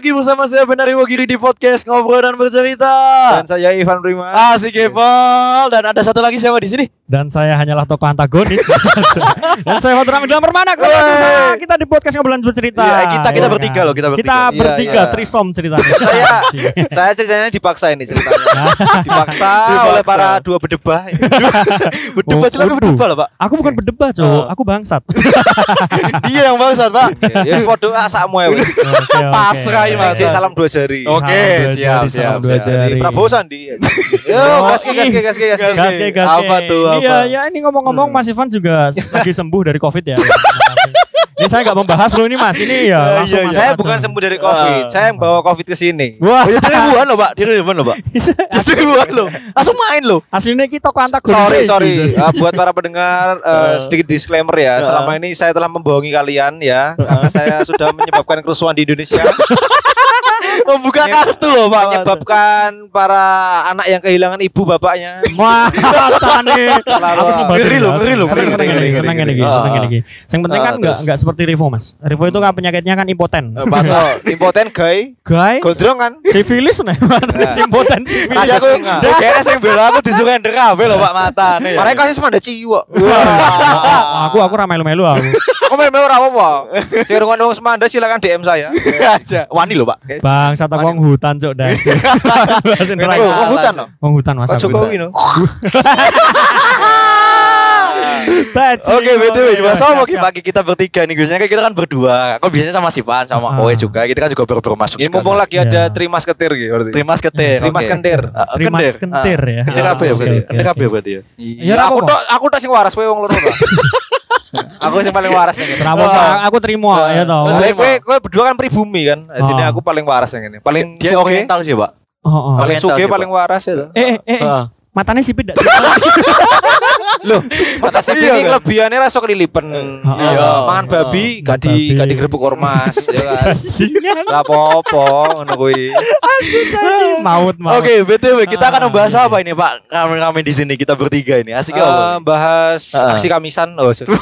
lagi bersama saya Benari Wogiri di podcast Ngobrol dan Bercerita. Dan saya Ivan Prima. Asik kepal Dan ada satu lagi siapa di sini? Dan saya hanyalah tokoh antagonis. dan saya Fatur Amin dalam permana. Kita di podcast Ngobrol dan Bercerita. Ya, kita kita ya, bertiga kan? loh, kita bertiga. Kita bertiga, ya, trisom ceritanya. saya, saya ceritanya dipaksa ini ceritanya. dipaksa, oleh para dua bedebah. bedebah, oh, tapi bedebah loh Pak. Aku bukan bedebah cowok, oh. aku bangsat. dia yang bangsat Pak. Iya, ya, yes, podo asamu ya. Pasrah Iman. Cek salam dua jari. Oke, Salam dua siap, jari, siap, salam dua siap. jari. Prabowo Sandi. Yo, gaske gaske gaske gaske. Gas. Gas, gas, gas. Apa tuh, apa? Iya, ya ini ngomong-ngomong Mas Ivan juga lagi sembuh dari Covid ya. Ini saya nggak membahas lo ini Mas. Ini ya Iya, langsung iya, masuk Saya aja. bukan sembuh dari Covid. Ah. Saya yang bawa Covid ke sini. Wah, Oh, itu ribuan loh Pak. Dia ribuan loh Pak. Itu ribuan loh. Langsung main loh. aslinya kita antagonis. Sorry, sorry. Uh, buat para pendengar uh, sedikit disclaimer ya. Selama ini saya telah membohongi kalian ya, karena saya sudah menyebabkan kerusuhan di Indonesia. Membuka kartu loh Pak. menyebabkan para anak yang kehilangan ibu bapaknya. Wah, banget Ngeri ini, loh, ngeri loh, Seneng, ngeri, seneng ngeri, ini, seneng ngeri. ini, seneng ini. Yang penting Ah, kan enggak terus. enggak seperti Rivo, Mas. Rivo itu kan penyakitnya kan impoten. Betul, impoten gay, Guy, gondrong kan? sifilis nih. impoten sifilis. Iya aku Singa. DKS yang bela aku disuruh ender kabeh loh Pak mata nih. Mereka kasih semanda ciwo. aku aku ra melu-melu aku. Kok main ora apa? Sing wong semanda silakan DM saya. aja. Wani loh Pak. Bang, satu wong hutan cuk Oh, rai. oh, hutan loh. Wong hutan Mas. Aku. Jokowi no. Oke, betul. Mas Siap, sama siap. pagi kita bertiga nih. Biasanya kan kita kan berdua. Kok biasanya sama Sipan sama Ah. Oe juga. Kita kan juga baru baru masuk. Ini sekarang. mumpung lagi ada Iya. Trimas ketir gitu berarti. Trimas ketir. Trimas kentir. Ah, Trimas kentir. kentir Ah, ya. Kentir apa ya berarti? Kentir apa ya berarti ya? Ya, aku tok aku tok sing waras kowe wong loro. Aku sing paling waras yang ini. Ah. Pak, aku terima ya toh. Kowe kowe kowe berdua kan pribumi kan. Jadi Ah. aku paling waras yang ini. Paling Dia suge, oriental sih, Pak. Oh, oh. paling suge Pak. paling waras ya. toh. Eh, eh, eh. Ah. matanya sipit dak? Loh, mata sip Iya ini kan? kelebihannya rasa kelilipen. Iya. Mangan babi gak di Babi. gak digerebek ormas ya kan. Gak apa-apa ngono kuwi. Maut, maut. Oke, BTW kita akan Ah, membahas iya. apa ini, Pak? Kami-kami di sini kita bertiga ini. Asik Eh, apa? bahas Ah. aksi kamisan oh. so-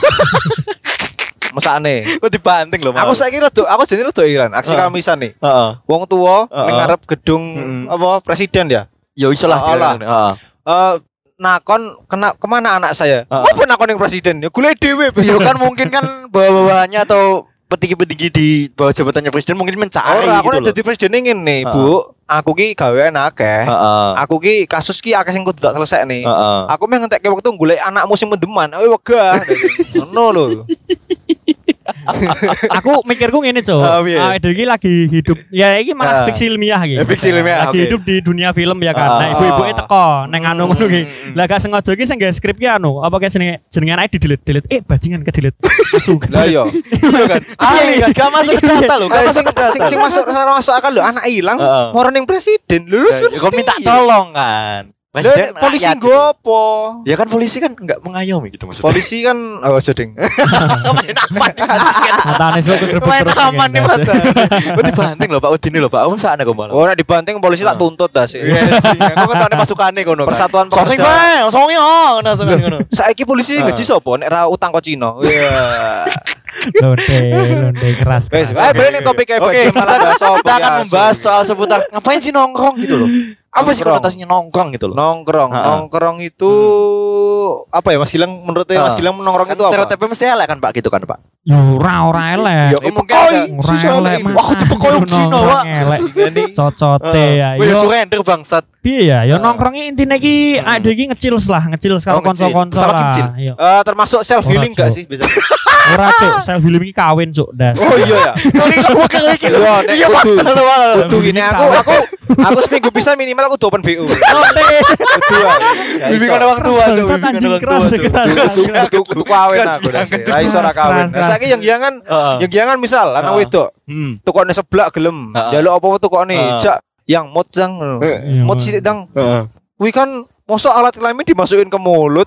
Mesakne. Kok dibanting loh, Aku saiki rada aku jadi rada iran aksi Ah. kamisan nih. Heeh. Wong tua ning ngarep gedung Mm-mm. apa presiden ya. Ya iso lah. Oh, lah. kira-kira. Heeh. Nakon kena ke mana anak saya? Ah. Apa nakon yang presiden? Ya golek dhewe. Ya kan mungkin kan bawa-bawanya atau petinggi-petinggi di bawah jabatannya presiden mungkin mencari Ora, aku gitu loh. dadi presiden ngene, Ah. Bu. Aku ki gawean akeh. Heeh. Aku ki kasus ki akeh sing kudu tak selesai nih. Heeh. Aku meh ngentekke waktu golek anakmu sing mendeman. Ayo wegah. Ngono lho. Aku mikirku ngene, Cuk. Ah, piye? Ah, iki lagi hidup. Ya iki malah Ah. fiksi ilmiah iki. Eh, fiksi ilmiah, Lagi oke. hidup di dunia film ya kan. Ah, Nah, ibu-ibu ah. teko neng anu ngono ki. Hmm. Lah gak sengaja ki sing skrip ki anu, apa kayak jenenge jenengan ae di delete delete. Eh, bajingan ke delete. Langsung. Lah iya. Iya kan? Ali kan gak masuk ke data loh. Gak masuk sing ke data. sing masuk masuk akal lho anak ilang Heeh. moro ning presiden. Lho ya, Kau minta tolong kan. Presiden nek polisi gitu. apa? Ya kan polisi kan nggak mengayomi gitu maksudnya. Polisi kan oh jeding. main aman nih. Matane sok kegrebek Main terus. aman nih mata. Kau dibanting loh Pak Udin loh Pak. Om sana kau malah. Oh nek dibanting polisi tak tuntut dah sih. Iya sih. Kau kan tahu pasukannya kono. kan. Persatuan Pekerja. bang, sosing oh, nah sosing kono. Saiki polisi Ah. gaji sapa nek ra utang kok Cina. Iya. Londe, londe keras. Wes, keras. ayo balik ning topik apa kita akan membahas soal seputar ngapain sih nongkrong gitu loh. Apa sih konotasinya nongkrong gitu loh? nongkrong. Nongkrong itu apa ya Mas Gilang menurutnya Mas. Gilang nongkrong Kan itu apa? stereotipnya mesti elek kan Pak gitu kan Pak. Ya ora ora elek. Ya, mungkin Ora elek. itu pekoi Aduh, Cina. Ini Cocote ya. Yo, surrender bangsat. piye ya? Yo nongkrongnya intinya ki ada iki ngecil lah, ngecil Oh, karo ngecil. konco-konco Sama lah. eh, termasuk self healing gak sih biasanya? Ora cuk, self healing iki kawin cuk, das. Oh iya ya. Oke, kamu kayak gitu. Iya, nek Iya, kudu. fakta lu malah. Kudu gini aku aku aku seminggu bisa minimal aku open BU. Londe. Kudu Bimbingan iso. orang tua, Cuk. Anjing keras. Kudu kudu kawin aku dah sih. Ra iso ra kawin. Saiki yang Heeh. yang jangan misal anak Ah. wedok Hmm. tukokne seblak gelem. Ah. Jaluk apa-apa tukokne Ah. jak yang Iya, Mod Mas. sithik dang. Heeh. Kuwi kan Mosok alat kelamin dimasukin ke mulut.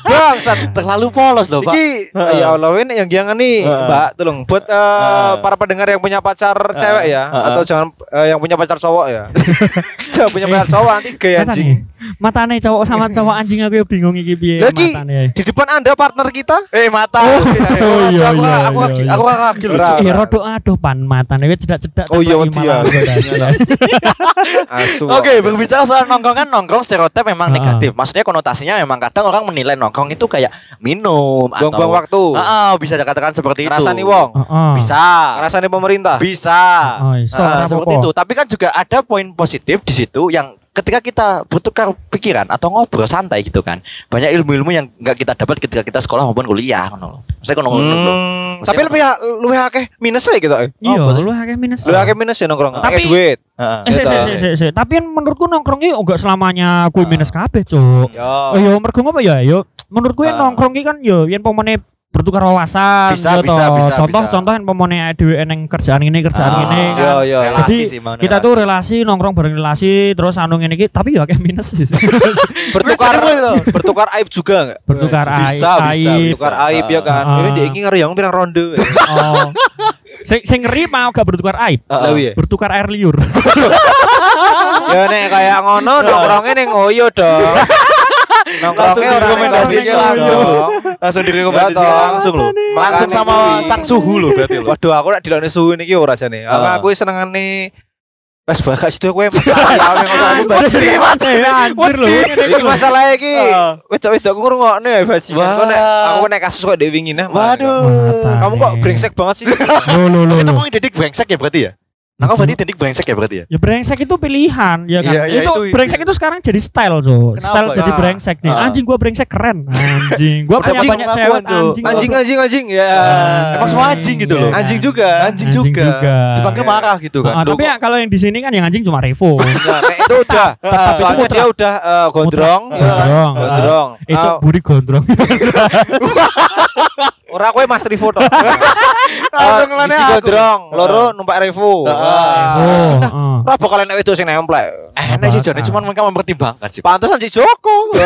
Bangsat. Terlalu polos loh, Pak. Iki ya Allah ini yang jangan nih. Mbak tolong buat Heeh. para pendengar yang punya pacar cewek ya atau jangan eh, yang punya pacar cowok ya. jangan punya pacar cowok nanti gaya Mata anjing. nih. Matane cowok sama cowok anjing aku ya bingung iki piye Lagi matane. di depan Anda partner kita Eh, mata. Oh, iya, aku iya, aku iya, lagi iya. aku lagi. Eh rodok aduh pan matane wis cedak-cedak Oh, iya, ya. asu. Oke, berbicara soal nongkrongan, nongkrong stereotip memang Heeh. negatif. Maksudnya konotasinya memang kadang orang menilai nongkrong itu kayak minum atau Buang-buang waktu. Heeh, bisa dikatakan seperti itu. Ngerasani wong. Heeh. Bisa. Ngerasani pemerintah. Bisa. Oh, Nah, ora seperti itu. Tapi kan juga ada poin positif di situ yang ketika kita bertukar pikiran atau ngobrol santai gitu kan. Banyak ilmu-ilmu yang nggak kita dapat ketika kita sekolah maupun kuliah ngono kono loh. Hmm, tapi lebih lebih akeh minus ya gitu. eh. Iya, Oh, lu akeh minus. Lebih akeh minus ya nongkrong. Tapi- Akeh duit. Heeh. Eh. Tapi kan menurutku nongkrong iki enggak selamanya kuwi minus kabeh, Cuk. Yo. Oh yo mergo apa ya? Yo menurutku yang Ah. nongkrong iki kan yo yen pomone bertukar wawasan Bisa, yo bisa, bisa, contoh bisa. contoh yang pomone dhewe eneng kerjaan ini kerjaan Ah, ini Yo kan. yo. relasi Jadi sih, kita relasi. tuh relasi nongkrong bareng relasi terus anu ngene iki tapi yo akeh minus sih. bertukar bertukar aib juga enggak? bertukar Bisa, aib, bisa, aib. Bertukar aib ya kan. Ah. Ini dia iki karo yang pirang ronde. Oh. Sing sing ngeri mau gak bertukar aib. Lah iya. Bertukar air liur. Ya nek kayak ngono nongkrongnya ning Oyo dong. Nongkrongnya orang direkomendasinya langsung loh. Langsung direkomendasikan Ya, toh. langsung loh. Langsung sama sang suhu loh berarti loh. Waduh, aku nak dilokne suhu niki ora jane. Aku Ah. aku senengane Wes bagas itu kowe masalah yang ngono aku bajingan. Eh, Anjir lho. Iki masalah iki. Wedok-wedok aku ngrungokne ya bajingan. Kok nek aku nek kasus kok dhewe wingi nah. Waduh. Kamu kok brengsek banget sih? Lo lo lo. Itu lo. mungkin Dedik brengsek ya berarti ya? Nah, kau berarti Dedik brengsek ya berarti ya? Ya brengsek itu pilihan ya kan. Iya, iya, itu, itu- brengsek itu sekarang jadi style. Kenapa? Style jadi Ah. brengsek nih. Ah. Anjing gua brengsek keren. Anjing. Gua punya Anjing banyak cewek anjing. Anjing anjing anjing ya. Ah. Emang semua anjing gitu loh. Iya. Anjing juga. Anjing, Anjing juga. juga. Dipanggil marah gitu kan. Ah, tapi ya kalau yang di sini kan yang anjing cuma Revo. Nah, nek itu udah. Soalnya dia udah eh, gondrong, ya kan? Gondrong. Gondrong. Eh, Cuk, Ah, buri gondrong. Ora kowe Mas Rivo tok. Langsung Ah, ngelane Siji aku. gondrong, loro numpak Revo. Wah. Oh, ah. Ora bakal enek wedok sing nemplek. Enak sih Jone, cuman mereka mempertimbangkan sih. Pantesan si Joko.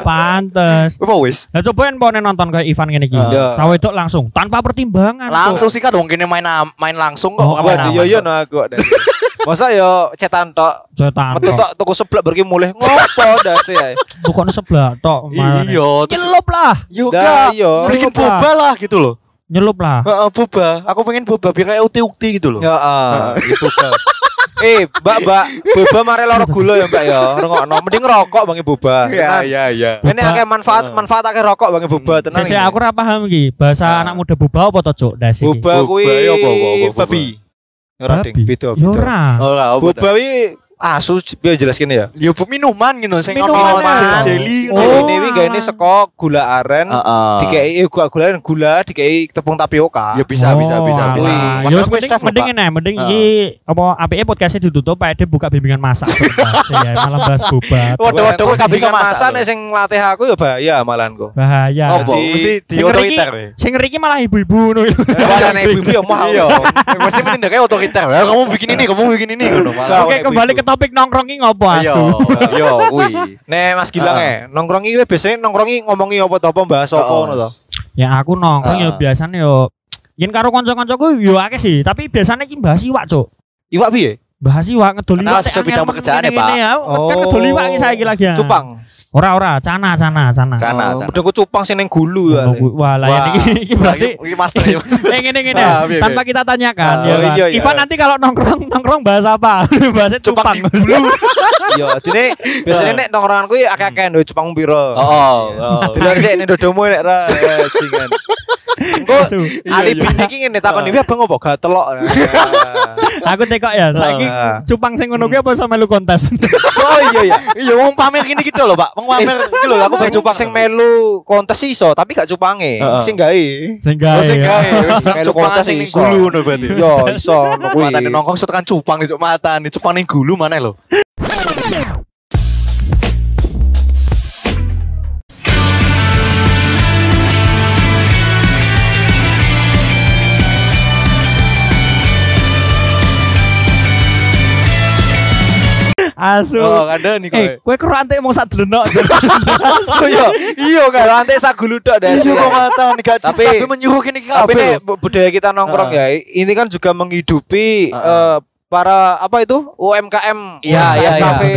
Pantes. Apa wis? Nah coba yang mau nonton kayak Ivan gini iki. Iya. Cawe itu langsung tanpa pertimbangan. Langsung sih kan dong kini main main langsung kok. Oh, main yo aman kok. no aku. Masa yo cetan tok. Cetan. Metu tok tuku seblak berki mulih ngopo dasi ae. Tukoknya sebelah tok. Iya, Nyelup lah. juga Dah, iya. bikin Nyelup lah. boba lah gitu loh. Nyelup lah. Heeh, boba. Aku pengen boba biar kayak ukti-ukti gitu loh. Ya ah, itu kan. Eh, Mbak, Mbak, boba mare loro gula ya, Mbak ya. Rungokno, mending rokok bangi boba. Iya, iya, iya. Ini akeh manfaat manfaat akeh rokok bangi boba tenan. Saya ini. aku ora paham iki. Bahasa Ah. anak muda boba apa to, Cuk? Boba kuwi ya boba? babi. Ora ding, beda Ya beda. ora. Oh, Boba kuwi asu biar jelas gini ya. Ya bu minuman gitu sing Minuman, ono ya. jelly Oh. Jadi ini gak ini seko gula aren, Heeh. dikei eh, gula gula aren gula, dikei tepung tapioka. Ya bisa bisa Oh, bisa bisa. Padahal Ya mending mending ini, mending iki apa APE podcastnya ditutup, Pak Ede buka bimbingan masak. Ya, malah bahas boba. Waduh, waduh, kok gak bisa masak nek loh. sing latih aku ya bahaya malahan kok. Bahaya. Oh? Jadi- Mesti di otoriter. Sing ngeri iki malah ibu-ibu ngono. Nek ibu-ibu ya mahal. Iya. Mesti menindaknya otoriter. Ya, kamu bikin ini, kamu bikin ini ngono. Oke, kembali ibu-ibu. ke topik nongkrong iki ngopo Iya, asu. iya, kuwi. Nek Mas Gilang eh, nongkrongi kuwi biasanya nongkrongi ngomongi apa to apa bahas apa ngono to. Ya aku nongkrong ya Ah. biasanya yo yen karo kanca-kancaku yo akeh sih, tapi biasanya iki bahas iwak, Cuk. Iwak piye? Bahas iwak ngedol Kenal iwak. sesuai bidang pekerjaan ya, ngene-ngene ya. Kan Oh. ngedol iwak iki saiki lagi. ya. Cupang. Ora ora, cana cana cana. Cana, Oh, cupang sing ning gulu ya. Oh, Wah, lah Wah. ini iki berarti Iki master ya. Eh ngene ngene Ah, ya. iya, Tanpa kita tanyakan ya oh, kan. iya, iya. Nanti kalau nongkrong nongkrong bahas apa? Bahasnya cupang. Iya, dene biasanya nek nongkrongan kuwi akeh-akeh ndo cupang piro. Oh, oh. Dulu sik nek dodomu nek ra eh, jingan. Engko Asu. alibi iki ngene takon iki abang opo gatelok. Aku tekok ya, saiki Ah. cupang sing ngono kuwi apa sama lu kontes? Oh iya iya. Iya, wong pamer gini gitu loh, Pak. Wong pamer gitu loh. Aku sing cupang sing melu kontes iso, tapi gak cupange. Sing gawe. Sing Oh, gawe. sing ya. gawe. Melu Cupang kontes sing ning iso. gulu ngono berarti. Yo iso ngono kuwi. Matane nongkrong so tekan cupang nih mata nih cupang ning gulu mana lo? Asu. Oh, ada nih Eh, kowe karo antek mau sak dlenok. Oh iya, iya kan. Lantai sagulu tok dah. Iya kok nih gak Tapi- tapi menyuruh kini Tapi nih loh. bu- budaya kita nongkrong ya, ini kan juga menghidupi Heeh. eh, para apa itu UMKM, Iya, iya, iya. kafe,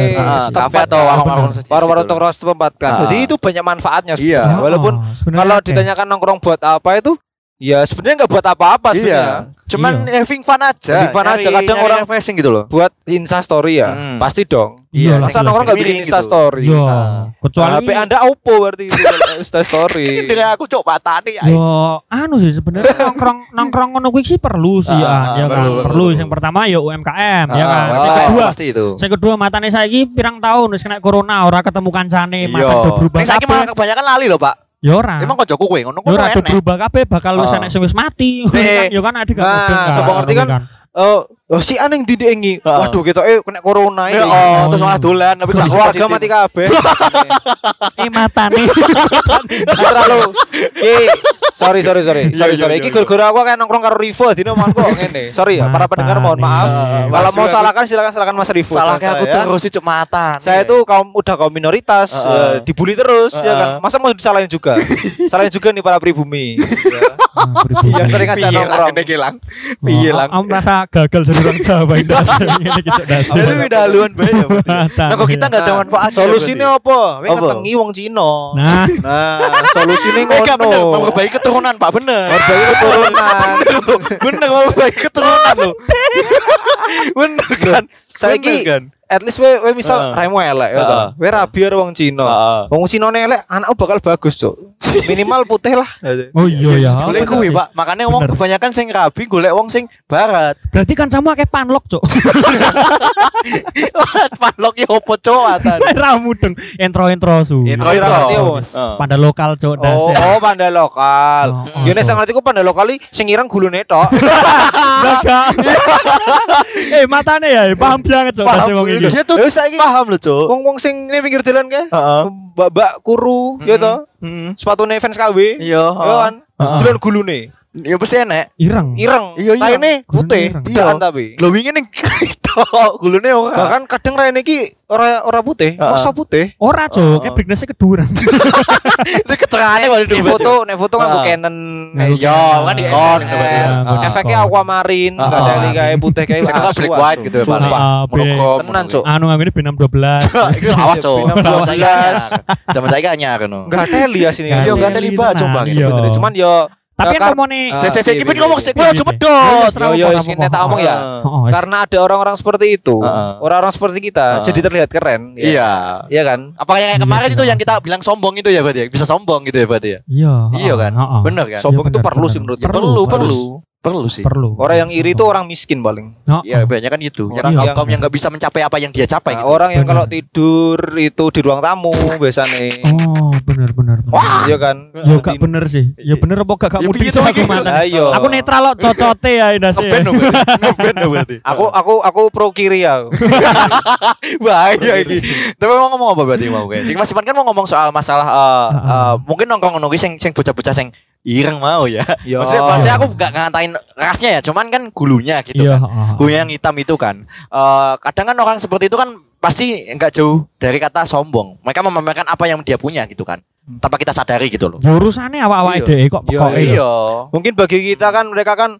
kafe atau warung-warung warung-warung gitu. toko setempat kan. Heeh. Jadi itu banyak manfaatnya Iya. sebenarnya. Walaupun kalau ditanyakan nongkrong buat apa itu, ya sebenarnya nggak buat apa-apa sebenarnya. Iya. Cuman having fun aja. Having fun aja. Nyari- Kadang nyari orang- refreshing gitu loh. Buat Insta story ya, Hmm. pasti dong. Iya, Masa nongkrong nggak bikin Insta gitu. story? Nah. kecuali HP Anda Oppo berarti Insta story. Dengan aku cok patah nih. Yo, anu sih sebenarnya nongkrong nongkrong ngono kuwi sih perlu sih Ah, ya, ah, ya kan. perlu, yang pertama ya UMKM ya kan. Ah, Yang ah, kedua, pasti itu. yang kedua matane saiki pirang tahun wis kena corona ora ketemu kancane, Iya. makan berubah saiki malah kebanyakan lali loh, Pak. Ya ora. Emang kok joku kowe ngono Ya kok ora do enek. berubah kabeh bakal wis Ah. enek sing wis mati. Eh, Ya kan adik gak nah, sapa ngerti kan? Oh, oh si aneh didengi. Waduh kita eh kena corona ini. Ya, oh, terus malah dolan tapi Sak kondisi keluarga mati kabeh. Eh matane. terlalu. Ki, sorry sorry sorry. Iya, sorry iya, sorry. iki gara-gara aku kayak nongkrong karo Rivo dino mangko ngene. Sorry ya para pendengar mohon maaf. Kalau mau salahkan silakan silakan Mas Rivo. Salah Jangan aku saya. terus sih cuk mata. saya tuh kaum udah kaum minoritas eh, dibully terus ya kan. Masa mau disalahin juga? Salahin juga nih para pribumi ya. yang sering aja nongkrong. hilang. Piye lang? Aku merasa gagal jadi orang Jawa Indah. Ngene gitu dasar. Jadi beda haluan bae ya. Matane. Nah kok kita enggak ada Nah, manfaat. solusinya apa? Apa? ngetengi wong Cina. Nah, Nah, solusinya Enggak bener, ngono. memperbaiki keturunan, Pak, bener. Memperbaiki keturunan. bener memperbaiki keturunan loh. bener kan? Saiki Bener kan? At least we, we misal Heeh. raimu elek ya toh. Heeh. We rabi karo wong Cina. Heeh. Wong Cina elek, anakku bakal bagus, Cuk. Minimal putih lah. oh iya ya. Golek bener kuwi. Pak. Makanya wong kebanyakan sing rabi golek wong sing barat. Berarti kan sama kayak panlok, Cuk. Panlok yo opo cuk atan. Ramu dong. Intro-intro su. Intro Ora intro. ngerti ya, Bos. Pada lokal, Cuk. Oh, oh panda lokal. Oh, oh, Yo nek Cuk. sing ngerti ku panda lokal iki sing ireng gulune tok. Eh, matane ya, paham banget, Cuk. Iki. Dia tuh paham loh, Cuk. wong-wong sing ning pinggir dalan kae. Heeh. Mbak-mbak kuru, ya. Heeh. Sepatune fans KW. Iya, Yo kan. Delon gulune. Ya pasti enek. Ireng. Ireng. Iya, iya. Raine putih, Gulune ireng. bedaan Iya. tapi. Glowingnya ning tok, gulune ora. Bahkan kadang raine iki ora ora putih, masa putih. Ora, Cuk. Kayak brightness-nya keduran. Itu kecerane kok Nek foto, nek foto nganggo Heeh. Canon. Nah, Iya, kan ikon. Iya, Heeh. Efeknya aquamarine, enggak dari kayak putih kayak Saya kira asu, black white gitu ya, paling. Tenan, Cuk. Anu nganggo ini B612. Itu awas, Cuk. Pinam Zaman saya 12. anyar. Kan. Enggak ada lias ini. Iya, enggak ada Ini liba coba iya. sebenarnya. Cuman yo Tapi Kar- kan ngomongnya Ah, Saya saya iya, kipin iya, ngomong iya. cuma Iya, dot. iya, yo yo sini tak omong ya. Oh, wes. Karena ada orang-orang seperti itu, Heeh. orang-orang seperti kita Heeh. jadi terlihat keren. ya. Iya. Iya kan? Apa yang kayak Iya, kemarin iya. itu yang kita bilang sombong itu ya berarti ya? Bisa sombong gitu ya berarti ya? Iya. Iya kan? heeh. Bener kan? Sombong itu perlu sih menurut Perlu, perlu. Perlu. Sih. Perlu. Orang yang iri itu orang miskin paling. Iya, banyak kan itu. Yang Orang kaum kaum yang nggak bisa mencapai apa yang dia capai Nah, gitu. orang yang Bener. kalau tidur itu di ruang tamu biasanya. Oh, bener bener. bener. Wah. Iya kan? Ya gak bener sih. Ya bener apa gak gak Ya, mudeng piye sih aku iki? mantan. Ayo. Aku netral kok cocote ya Indah sih. Ngeband dong berarti. Ngeband dong berarti. Aku aku aku pro kiri ya. bahaya ini. Tapi mau ngomong apa berarti mau kayak? Sing Mas Ipan kan mau ngomong soal masalah eh, eh, mungkin nongkrong nongkrong sing sing bocah-bocah sing ireng mau ya. Iya. Maksudnya, maksudnya aku gak ngatain rasnya ya, cuman kan gulunya gitu Iya, kan. Gulunya yang hitam itu kan. Eh, kadang kan orang seperti itu kan pasti nggak jauh dari kata sombong. Mereka memamerkan apa yang dia punya gitu kan. Tanpa kita sadari gitu loh. Ya urusannya awak-awak Iya. dhewe kok. Iya. Mungkin bagi kita kan mereka kan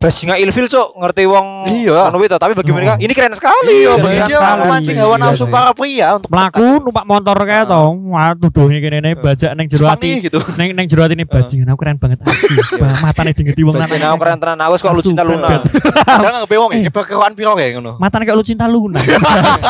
bajingan ilfil cuk ngerti wong Iya. ngono itu tapi bagi Oh. mereka ini keren sekali Iya, ya, keren dia sekali. memancing hawa Iya nafsu sih. para pria untuk Melaku numpak motor kayak to. Wah, tuduhnya kene ne bajak neng jero ati. gitu. Neng neng jero ini bajingan aku keren banget asli. Bah, Matane dingeti wong lanang. aku keren tenan aku kok lu Asu, cinta Luna. Kadang nggak bewong ya, kayak keroan piro kayak ngono. Matane kayak lu cinta Luna.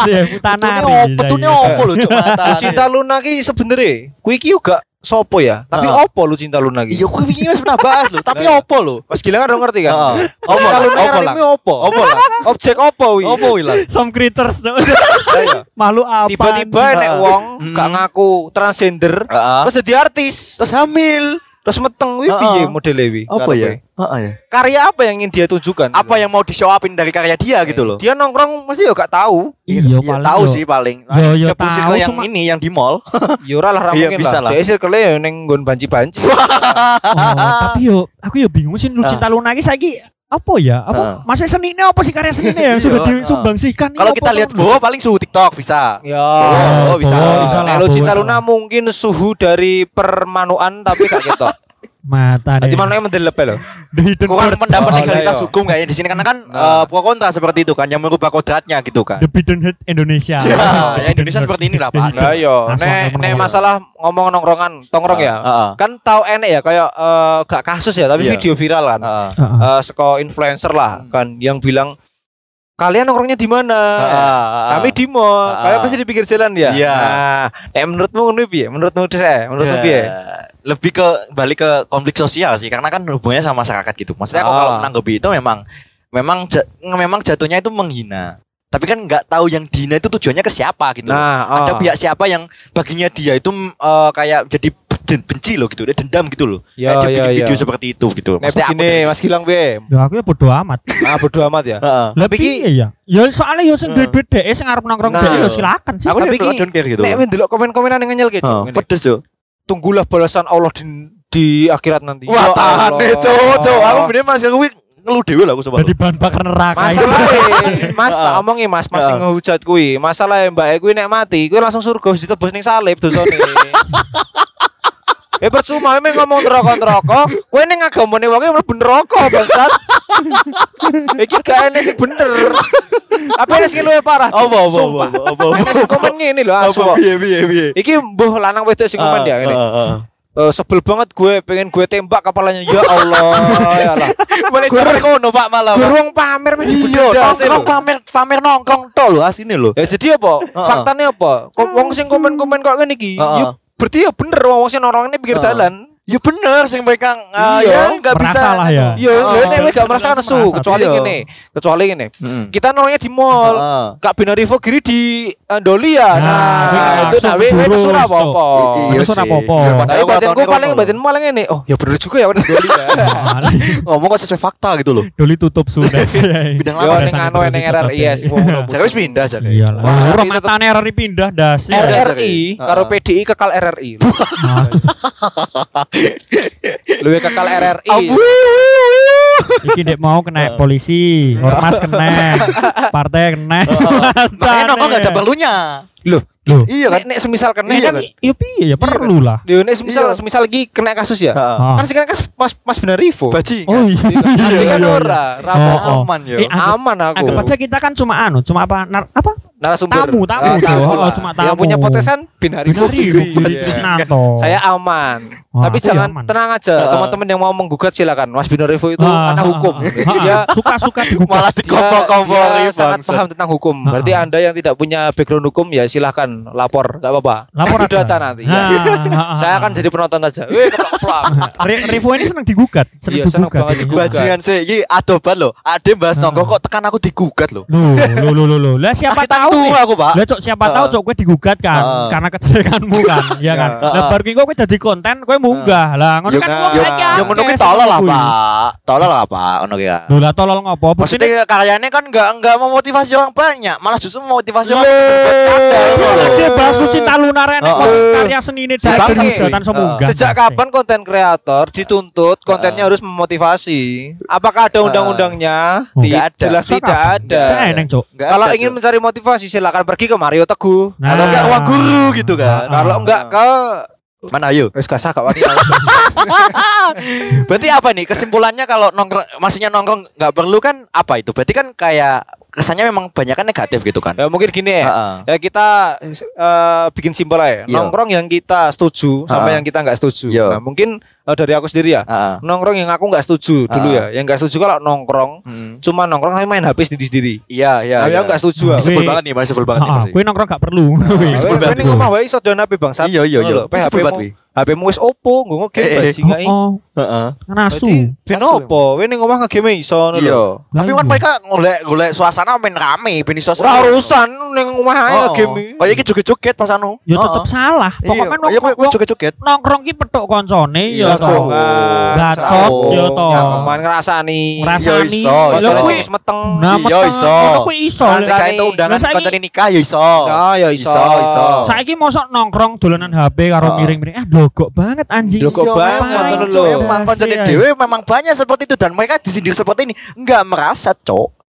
Ya, Putanari. Betulnya betulnya opo lho cuma Lu cinta Luna ki sebenere kuwi ki juga sopo ya? Tapi Heeh. opo lu cinta Luna ki? Iya, gue wingi wis pernah bahas lho, tapi Nah. opo lho? Mas Gilang kan udah ngerti kan? Heeh. Opo Opo Luna lah, opo kan lah. ini opo? Opo lah? Objek opo wi? Opo ilang? Some critters. Cuk. Iya. Makhluk apa? Tiba-tiba nek wong Hmm. gak ngaku transgender Heeh. terus jadi artis. Terus hamil. Terus meteng wi Heeh. piye modele wi? Apa ya? Ya. Karya apa yang ingin dia tunjukkan? Apa yang mau di show upin dari karya dia gitu loh. Dia nongkrong mesti ya gak tahu. Iya, Iya, paling tahu yo. sih paling. Yo, yo, tahu, ke yang cuma- ini yang di mall. Ya ora lah Iya, mungkin bisa lah. Dia circle ya ning nggon banci-banci. Oh, tapi yo aku yo bingung sih lu Ah. cinta Luna iki saiki apa ya? Apa Heeh. masa seninya apa sih karya seninya yang sudah Iya, disumbangsikan? Kalau Ini kita lihat? Bowo paling suhu TikTok bisa. Ya. Oh, bisa. bisa lah, Nek Lu Cinta Luna mungkin suhu dari permanuan tapi gak gitu. mata nih. mana yang mendelep lo? Kurang heart. mendapat Oh, legalitas iya. hukum kayaknya di sini karena kan Nah. eh, pro kontra seperti itu kan yang merubah kodratnya gitu kan. The Hidden Heart Indonesia. Ya, ya Indonesia seperti ini lah, Pak. Nah yo, nek nek iya. masalah ngomong nongkrongan, tongkrong ya. Heeh. Kan tahu enek ya kayak eh, gak kasus ya, tapi Iya. video viral kan. Heeh. Heeh. Eh seko influencer lah kan yang bilang kalian nongkrongnya di mana? Heeh. Kami di mall. Ah. Kalian pasti di pinggir jalan ya. Iya. Nah, nek menurutmu ngono piye? Menurutmu saya, menurutmu Ya, piye? Lebih ke balik ke konflik sosial sih karena kan hubungannya sama masyarakat gitu. Maksudnya kok Ah. kalau menanggapi itu memang memang ja- memang jatuhnya itu menghina. Tapi kan nggak tahu yang dihina itu tujuannya ke siapa gitu. Nah, Ada ah. pihak siapa yang baginya dia itu eh, kayak jadi ben- benci loh gitu, dia dendam gitu loh. Ya, Kayak dia ya, bikin ya. video seperti itu gitu. Begini dari- Mas Gilang piye? Ya aku ya bodo amat. Ah bodo amat ya. Tapi ki- piye ya? Ya soalnya ya sing duit-duit dhek sing arep nongkrong Nah. dhek ya silakan sih. Aku Tapi ki- don't care gitu. Nek mendelok komen-komenan yang nganyel gitu. Pedes yo. Tunggulah balasan Allah di, di akhirat nanti. Wah, Ya tahan deh, cowok, cowok. Aku bener Mas aku ngeluh dewe lah aku sobat. Jadi bahan bakar neraka itu. Masalahnya, Mas tak Heeh. omongi Mas, Mas sing Heeh. ngehujat kuwi. Masalahnya Mbak kuwi nek mati, kuwi langsung surga wis ditebus ning salib dosane. Eh percuma emang ngomong neraka-neraka, kowe ning agamane wong e mlebu neraka bangsat. Iki gak enek sing bener. Apa enek sing luwih parah? Apa apa apa apa. Sing komen ngene lho asu. Piye piye piye. Iki mbuh lanang wedok sing komen ya ngene. Eh, sebel banget gue pengen gue tembak kepalanya ya Allah ya Allah Boleh jalan kono Pak malah. Pak. Gurung pamer men Iya, nongkrong pamer pamer nongkrong tol lho asine lho. Ya jadi apa? Faktanya apa? Wong sing komen-komen kok ngene iki, Heeh. ya berarti ya bener wong sing orang ini pinggir Heeh. dalan. Ya bener sing mereka Iya, ya nggak bisa. lah ya. Ya, Heeh. lho nek gak merasa nesu, kecuali Iya. ngene. Kecuali ngene. Heeh. Kita nongkrongnya di mall. Heeh. Kak Binarivo kiri di Andoli ya. Nah, Nah, itu nah we we nesu ra Cok. apa-apa. Iya Nesu ra sih. apa-apa. Ya, Tapi batinku paling batin malah ngene. Oh, ya bener juga ya bener Andoli ya. Ngomong kok sesuai fakta gitu loh. Doli tutup sudah. Bidang Yo lama ning anu ning RRI ya sing ngono. Saya wis pindah jadi. Iya. Ora matane RRI pindah dasi. RRI. Karo. PDI kekal RRI. Luwe kekal RRI. Abu. Iki dek mau kena polisi, ormas kena, partai kena. Makanya nongkrong nggak ada perlunya. Loh, Loh, Iya kan? nek, nek semisal kena Iya kan. kan? ya piye ya perlu lah. Yo nek semisal Iya. semisal lagi kena kasus ya. Heeh. Ah. Kan sekarang kasus Mas Mas Benarivo. Bajingan. Oh iya. Tapi iya, kan iya. ora, rapo Oh, oh. aman ya. Aman aku. Anggap aja kita kan cuma anu, cuma apa? Nar, apa? Narasumber. tamu, tamu, Ah, Cok. Oh, lah. cuma Yang tamu. punya Benar kiri. ibu Iya. Krisnanto. Saya aman. Wah, Tapi jangan aman. tenang aja teman-teman yang mau menggugat silakan. Mas Binarivo itu Ah, anak ah, hukum. ah, ah, Dia Malah suka-suka digugat. dia, dikompor-kompori dia sangat paham tentang hukum. Berarti. Anda yang tidak punya background hukum ya silahkan lapor, nggak apa-apa. Lapor data nanti. Nah, ya. ah, ah, Saya akan jadi penonton aja. Re- Revo ini seneng digugat, Iya, seneng seneng digugat. banget digugat. Bajingan sih, iki adoban loh. Ade bahas nongkrong kok tekan aku digugat loh. Loh, loh, loh, loh, loh. Lah siapa tahu hati nih? aku, Pak. Lah cok siapa tahu Heeh. cok gue digugat kan Heeh. karena kejelekanmu kan, ya kan. Heeh. Lah bar kowe dadi konten kowe munggah. Lah ngono kan wong ya, saiki Yang ngono ki tolol lah. Pak. Tolol lah, Pak. Ngono ki ya. Loh lah tolol ngopo? Maksudnya karyanya kan nggak nggak memotivasi orang banyak, malah justru memotivasi orang berbuat skandal. dia bahas lu cinta lunar enek karya seni ini dari hujatan semunggah. Sejak kapan konten kreator dituntut kontennya harus memotivasi? Apakah ada undang-undangnya? Ti- Nggak ada. Jelas tidak ada. Kalau ingin mencari motivasi silakan pergi ke Mario Teguh. Nah. atau enggak ruang guru gitu kan. Ah. Kalau enggak ke Mana ayo? wis gak sah Wani. Berarti apa nih kesimpulannya kalau nongkrong maksudnya nongkrong nggak perlu kan apa itu? Berarti kan kayak kesannya memang banyak kan negatif gitu kan. Ya mungkin gini ya. Heeh. Ya kita eh, bikin simpel aja. Iya. Nongkrong yang kita setuju sama Ha. yang kita nggak setuju. Iya. Nah, mungkin eh, dari aku sendiri ya. Heeh. Nongkrong yang aku nggak setuju dulu Ha. ya. Yang nggak setuju kalau nongkrong Hmm. cuma nongkrong tapi main HP sendiri-sendiri. Iya, iya. Nah, iya. aku nggak setuju. Aku. Sebel banget nih, Mas, sebel banget nih. Heeh, Mas. kowe nongkrong gak perlu. Wih, Kowe banget. ning omah wae iso down HP bangsat. Iya, iya, iya. Sebel banget, HP-mu wi. HP-mu wis Oppo, nggo game Eh, eh. bajingan iki. Oh, Heeh. nasu. Berarti ben opo? Kowe ning omah ngegame iso ngono lho. Iya. Tapi kan iya. mereka golek golek suasana main rame, ben iso Ora urusan ning omah ae Oh, ngegame. Kayak iki joget-joget pas anu. Ya tetep salah. Pokoknya nongkrong joget-joget. nongkrong ki petuk koncone Iya, ya toh. Gacot, ya toh. Nyaman ngrasani. Ngrasani. Lah iso. meteng. Nah, meteng. iso. Ngono kuwi iso. Nah. Kayak itu undangan koncone nikah ya iso. Ya iso. Iso, iso. Saiki mosok nongkrong dolanan HP karo miring-miring. Ah, logok banget anjing. Logok Iya, banget ngono lho. memang koncone Iya. dewe memang banyak seperti itu dan mereka disindir seperti ini enggak merasa, Cok.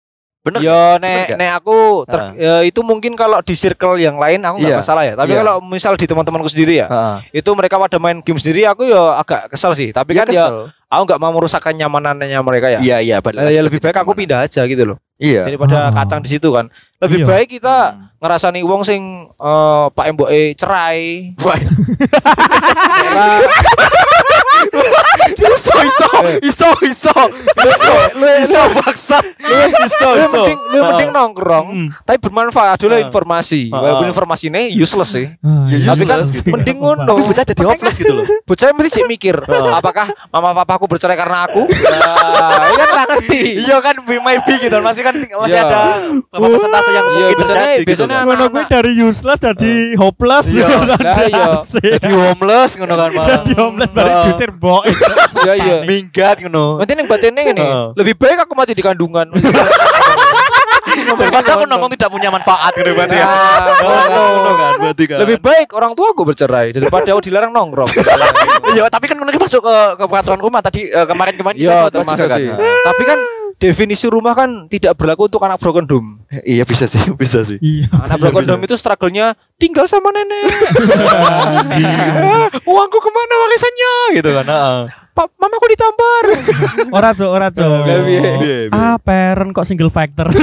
Bener. Yo nek nek aku ter- ya, itu mungkin kalau di circle yang lain aku nggak Iya. masalah ya. Tapi Iya. kalau misal di teman-temanku sendiri ya, Heeh. itu mereka pada main game sendiri aku ya agak kesel sih. Tapi Ya, kan ya kesel. aku nggak mau merusakkan nyamanannya mereka ya. Iya, iya, balik Eh, lagi ya lebih baik aku pindah aja gitu loh. Iya. Daripada Oh. kacang di situ kan. Lebih Iya. baik kita Hmm. ngerasani wong sing eh, Pak Emboke cerai. Ora- iso iso Eh. iso iso iso iso baksa iso Lu iso mending lu mending nongkrong, Hmm. tapi bermanfaat dulu Ah. informasi. Ah. Walaupun informasi ini useless sih. Ah, Ya, iya. Tapi kan gitu. mending ngono. bisa jadi hopeless gitu loh Bocah mesti cek mikir, apakah mama papaku bercerai karena aku? Ya, kan nggak ngerti. iya kan maybe gitu masih kan masih Iya. ada beberapa persentase yang Iya, mungkin biasanya- terjadi gitu biasanya. Ngono kuwi dari useless dari hopeless. Iya. Iya. Jadi homeless ngono kan malah Dari homeless balik diusir mbok. Iya iya. minggat ngono Nanti yang batinnya ini lebih baik aku mati di kandungan. daripada aku nongkrong tidak punya manfaat gitu berarti ya ngono. ngono kan berarti kan Lebih baik orang tua aku bercerai daripada aku dilarang nongkrong. iya tapi kan mereka masuk ke ke peraturan rumah tadi eh, kemarin-kemarin kita Iya, termasuk juga sih. kan. Tapi kan definisi rumah kan tidak berlaku untuk anak broken home. iya bisa sih bisa sih Iya. Anak broken home itu struggle-nya tinggal sama nenek. Ah, uangku ke mana warisannya gitu kan Pak, mamaku ditampar. Ora cok, ora cok. Piye? Ah, parent kok single factor.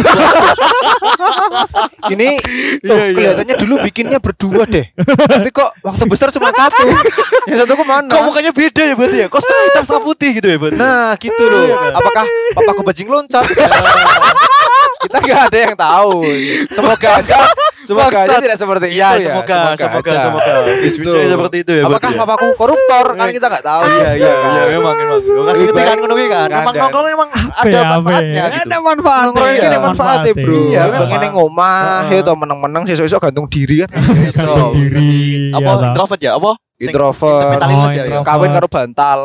Ini tuh, Iya, iya. kelihatannya dulu bikinnya berdua deh. Tapi kok waktu besar cuma satu. Yang satu ke mana? kok mukanya beda ya berarti ya kok setengah hitam setengah putih gitu ya berarti Nah gitu loh. Apakah papaku bajing loncat? Kita nggak ada yang tahu. Semoga aja, semoga aja tidak seperti Iya, itu ya. semoga, semoga, semoga. Bisa seperti itu ya. Apakah ya? papaku koruptor? Kan kita nggak tahu. Iya, iya, iya, memang, memang. Kan ngerti kan ngono kan. Memang ada. nongkrong memang ada Apa ya, manfaatnya ya? gitu. Ada manfaatnya. Nongkrong ini Iya, ada manfaatnya bro. Iya, Iya, memang. ini ngomah, ya tau meneng-meneng sesuk-sesuk gantung diri kan. Iso. diri. Apa ya, toh. introvert ya? Apa? Sing- Introvert. Oh, ya. ya. introvert. Kawin karo bantal.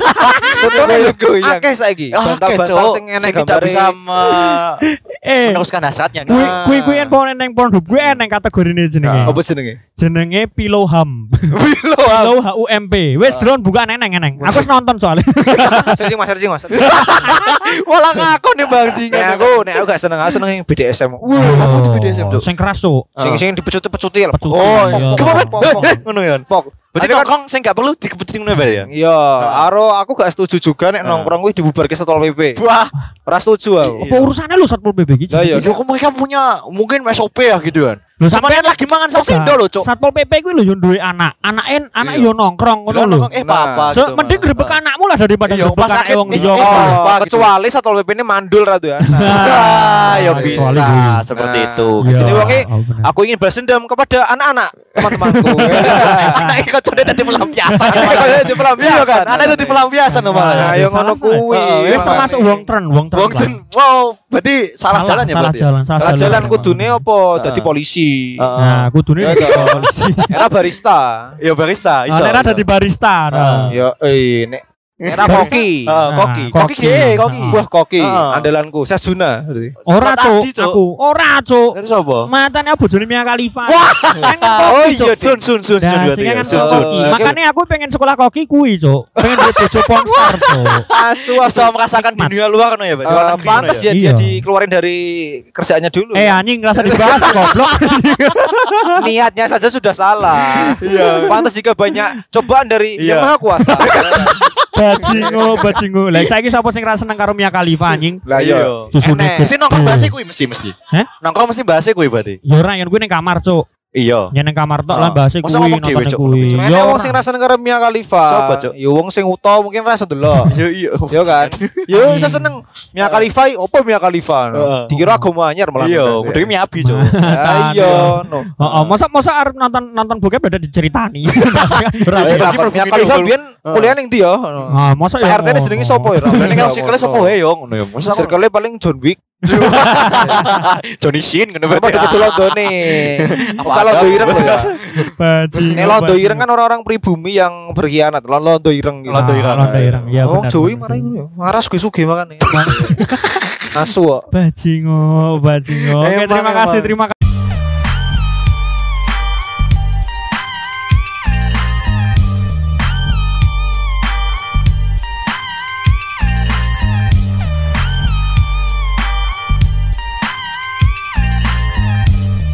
Contohnya Goyang, goyang. akeh saiki. Oh, Bantal-bantal Cok. sing enek Sing tidak bisa me- Eh, meneruskan hasratnya. kuwi Nah. kuwi kuwi en pohon eneng pohon kuwi eneng kategorine jenenge. Apa jenenge? Jenenge Piloham. Wilo, Pilo H U M P. Wis drone bukan eneng eneng. Aku wis nonton soalnya. Searching Mas, searching Mas. Malah ngaku nih Bang Nek Singa. aku, nek aku gak seneng, aku seneng yang BDSM. Wuh, BDSM. Sing keras. Sing sing dipecut-pecuti lah. Pecuti, Oh, iya. Pok, pok, pok. ngono ya. Pok. Berarti Tapi kan- nongkrong sing gak perlu dikeputin ngono ya. Iya, aro aku gak setuju juga nek Ah. nongkrong kuwi dibubarke Satpol PP. Wah, Ora setuju aku. Apa urusannya lu Satpol PP gitu? Lah iya. Iya, kok mereka punya mungkin SOP ya gitu kan. Lu kan lagi mangan sasindo loh, Cok. Satpol PP kuwi lho yo duwe anak. Anake anak Iya. yo nongkrong ngono lho. nongkrong, Eh, apa So, mending grebek anakmu lah daripada Iya, grebek pas anak sakit wong liya. gitu. kecuali Satpol PP ini mandul ratu ya. Nah, Ah, ya bisa gue. seperti Nah, itu. Iya. Jadi wonge Oh, aku ingin balas dendam kepada anak-anak teman-temanku. Anak ikut sudah tadi pelampiasan. Anak itu pelampiasan. Kan? Anak itu pelampiasan Nah, malah. ayo Salah ngono saya. kuwi. Wis termasuk wong tren, wong tren. Wong Jen, wow, berarti salah, jalan ya salah berarti. ya? jalan, salah, Salah jalan kudune apa dadi Heeh. Polisi. Heeh. Nah, kudune Iya, dadi toh. polisi. Era barista. Ya barista, Ah, nek dadi barista. nah. Ya, eh nek era koki. Heeh, koki. Nah, Koki koki. ge, koki. Nah. Buah koki, Heeh. andalanku, Sasuna. berarti. Ora cuk, aku. Ora cuk. Dari sapa? Matane bojone Mia Khalifa. Wah. Pengen Oh iya, sun sun sun sun Nah, ya. kan Sun, koki. sun, sun. Makanya aku pengen sekolah koki kuwi, Cuk. Pengen jadi bojo pornstar, Cuk. Asu bisa merasakan dunia luar kan ya. Eh, negeri pantas kan ya dia Iya. dikeluarin dari kerjaannya dulu. Eh anjing ngerasa dibahas goblok. Niatnya saja sudah salah. Iya. Pantas jika banyak cobaan dari Iya. Yang Maha Kuasa. bajingo, bajingo. Lah saiki sapa sing ra seneng karo Mia Khalifa anjing? Lah Iya. Susune Enek. Mesti nongkrong bahasa kuwi mesti mesti. Hah? Nongkrong mesti bahasa kuwi berarti. Ya ora yen kuwi ning kamar, Cuk. Iya. Yen ning kamar tok Oh. lah bahas Masa kuwi nonton kuwi. Ya wong ora. sing rasane karo Mia Khalifa. Coba, Cuk. Ya wong sing uta mungkin rasa delok. Iya iya. Ya kan? Ya saya seneng Mia Khalifa, opo Mia Khalifa? Heeh. Dikira agama anyar malah. Iya, ya. udah miabi, Cuk. Ah, Iya, no. Heeh, masa masa arep nonton nonton bokep ada diceritani. Eh, Bagi apa, Mia Khalifa biyen kuliah ning ndi ya? Ah, masa ya. PRT ini jenenge sopo ya? Kalau sikile sapa wae yo ngono ya. Masa Circle paling John Wick. Johnny Shin ngono Apa berarti. di Londone? Apa Bukan Londo ada? Ireng loh ya. Bajingo. Nek Londo Ireng kan orang-orang pribumi yang berkhianat. Lon- Londo Ireng gitu. Londo Ireng. Londo Ireng. Ya Oh, benar. Jawa benar marah ngono ya. Marah suge-suge makane. Asu kok. Bajingo, bajingo. Oke, Emang, terima kasih, terima